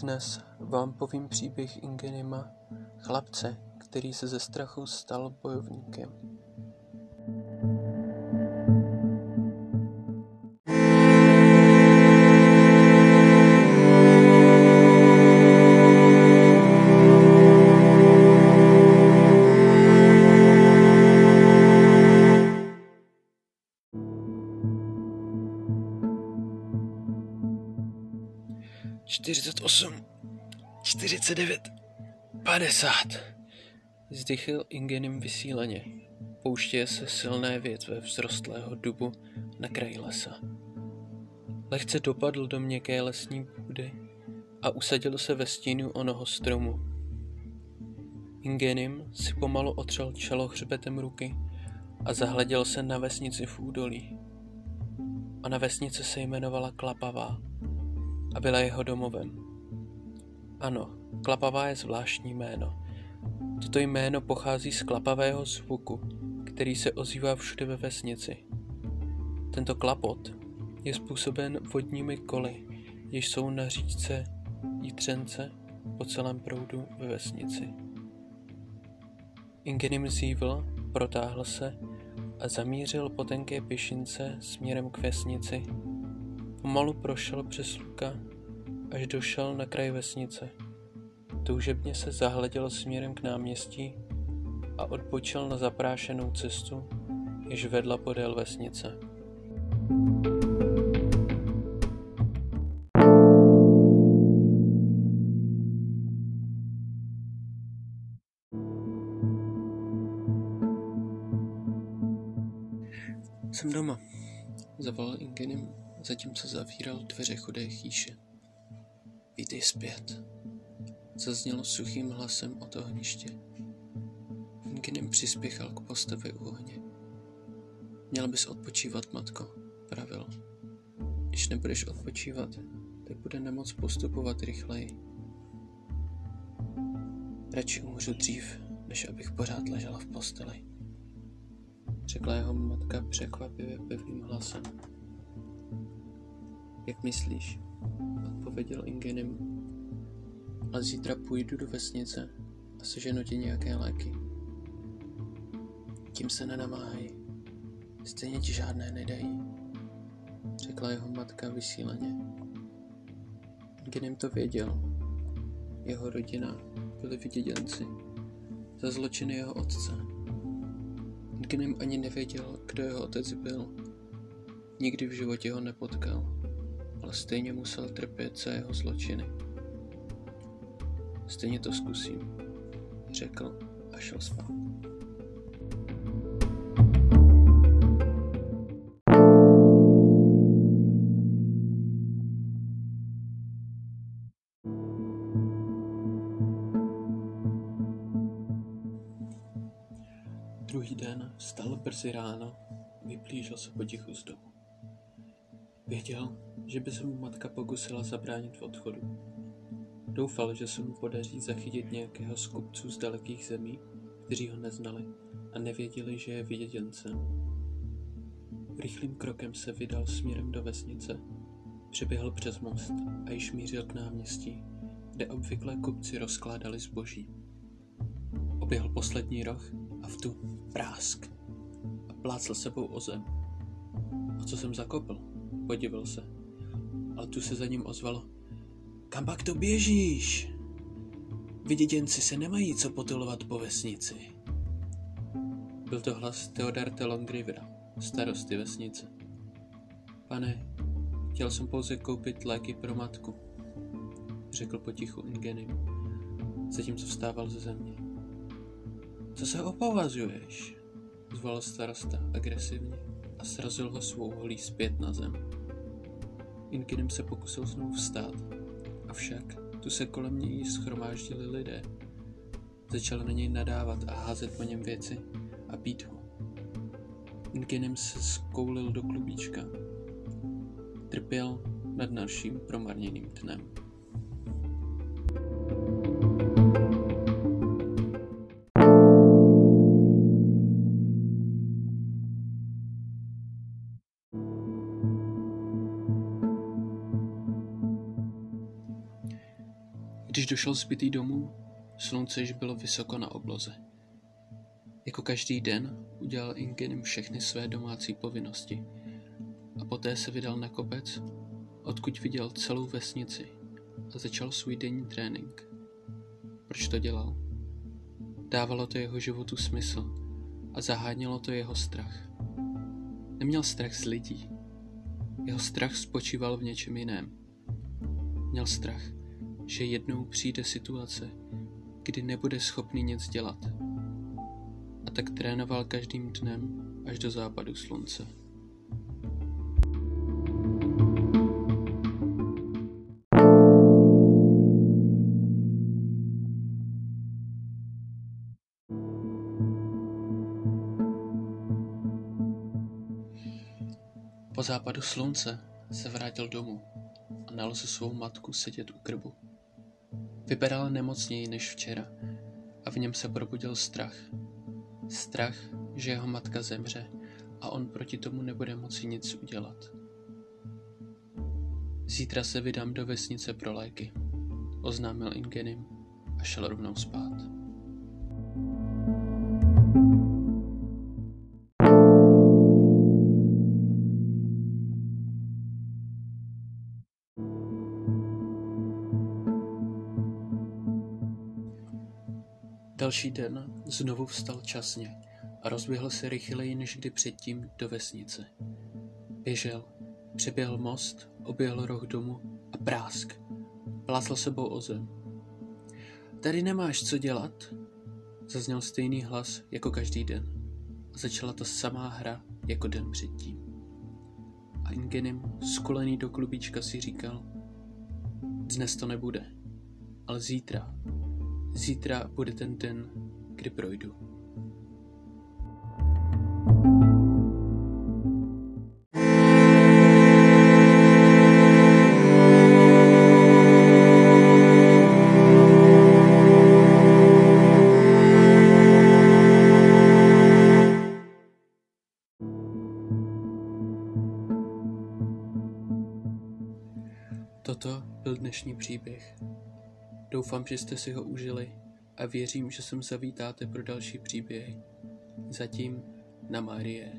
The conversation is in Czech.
Dnes vám povím příběh Ingenima, chlapce, který se ze strachu stal bojovníkem. Čtyřicet osm, čtyřicet devět, padesát. Zdychl Ingenim vysíleně. Pouštěje se silné větve vzrostlého dubu na kraji lesa. Lehce dopadl do měkké lesní půdy a usadil se ve stínu onoho stromu. Ingenim si pomalu otřel čelo hřbetem ruky a zahleděl se na vesnici v údolí. A na vesnice se jmenovala Klapavá a byla jeho domovem. Ano, Klapavá je zvláštní jméno. Toto jméno pochází z klapavého zvuku, který se ozývá všude ve vesnici. Tento klapot je způsoben vodními koly, jež jsou na říčce Jitřence po celém proudu ve vesnici. Ingenim zívl, protáhl se a zamířil po tenké pěšince směrem k vesnici. Pomalu prošel přes luka, až došel na kraj vesnice. Toužebně se zahleděl směrem k náměstí a odpočil na zaprášenou cestu, jež vedla podél vesnice. Jsem doma, zavolal Ingenim, zatímco zavíral dveře chudé chýše. Vítej zpět, zaznělo suchým hlasem od ohniště. Ingenim přispěchal k postavě u ohně. Měl bys odpočívat, matko, pravil. Když nebudeš odpočívat, tak bude nemoc postupovat rychleji. Radši umřu dřív, než abych pořád ležela v posteli řekla jeho matka překvapivě pevným hlasem. Jak myslíš? Odpověděl Ingenim. Ale zítra půjdu do vesnice a seženu ti nějaké léky. Tím se nenamáhej. Stejně ti žádné nedají, řekla jeho matka vysíleně. Ingenim to věděl. Jeho rodina byli vyděděnci za zločiny jeho otce Gnem ani nevěděl, kdo jeho otec byl. Nikdy v životě ho nepotkal, ale stejně musel trpět za jeho zločiny. Stejně to zkusím, řekl a šel spát. Druhý den vstal brzy ráno, vyplížil se potichu z domu. Věděl, že by se mu matka pokusila zabránit v odchodu. Doufal, že se mu podaří zachytit nějakého z kupců z dalekých zemí, kteří ho neznali a nevěděli, že je vyděděncem. Rychlým krokem se vydal směrem do vesnice, přeběhl přes most a již mířil k náměstí, kde obvykle kupci rozkládali zboží. Oběhl poslední roh a v tu prásk a plácl sebou o zem. A co jsem zakopl? Podivil se. Ale tu se za ním ozvalo. Kam pak to běžíš? Vyděděnci se nemají co potulovat po vesnici. Byl to hlas Theodarte Longrivera, starosty vesnice. Pane, chtěl jsem pouze koupit léky pro matku, řekl potichu Ingenim, zatímco vstával ze země. Co se opovazuješ? Zvolal starosta agresivně a srazil ho svou holí zpět na zem. Inkinem se pokusil znovu vstát, avšak tu se kolem něj schromáždili lidé. Začali na něj nadávat a házet po něm věci a být ho. Inkinem se skoulil do klubíčka. Trpěl nad naším promarněným dnem. Když došel zbytý domů, slunce již bylo vysoko na obloze. Jako každý den udělal Ingenim všechny své domácí povinnosti a poté se vydal na kopec, odkud viděl celou vesnici a začal svůj denní trénink. Proč to dělal? Dávalo to jeho životu smysl a zahánělo to jeho strach. Neměl strach z lidí. Jeho strach spočíval v něčem jiném. Měl strach, že jednou přijde situace, kdy nebude schopný nic dělat. A tak trénoval každým dnem až do západu slunce. Po západu slunce se vrátil domů a nalezl svou matku sedět u krbu. Vypadala nemocněji než včera a v něm se probudil strach. Strach, že jeho matka zemře a on proti tomu nebude moci nic udělat. Zítra se vydám do vesnice pro léky, oznámil Ingenim a šel rovnou spát. Další den znovu vstal časně a rozběhl se rychleji než kdy předtím do vesnice. Běžel, přeběhl most, oběhl roh domu a prásk. Plásl sebou o zem. Tady nemáš co dělat, zazněl stejný hlas jako každý den. A začala ta samá hra jako den předtím. A Ingenim, skulený do klubíčka, si říkal, dnes to nebude, ale zítra Zítra bude ten den, kdy projdu. Toto byl dnešní příběh. Doufám, že jste si ho užili a věřím, že sem zavítáte pro další příběhy. Zatím na Marie.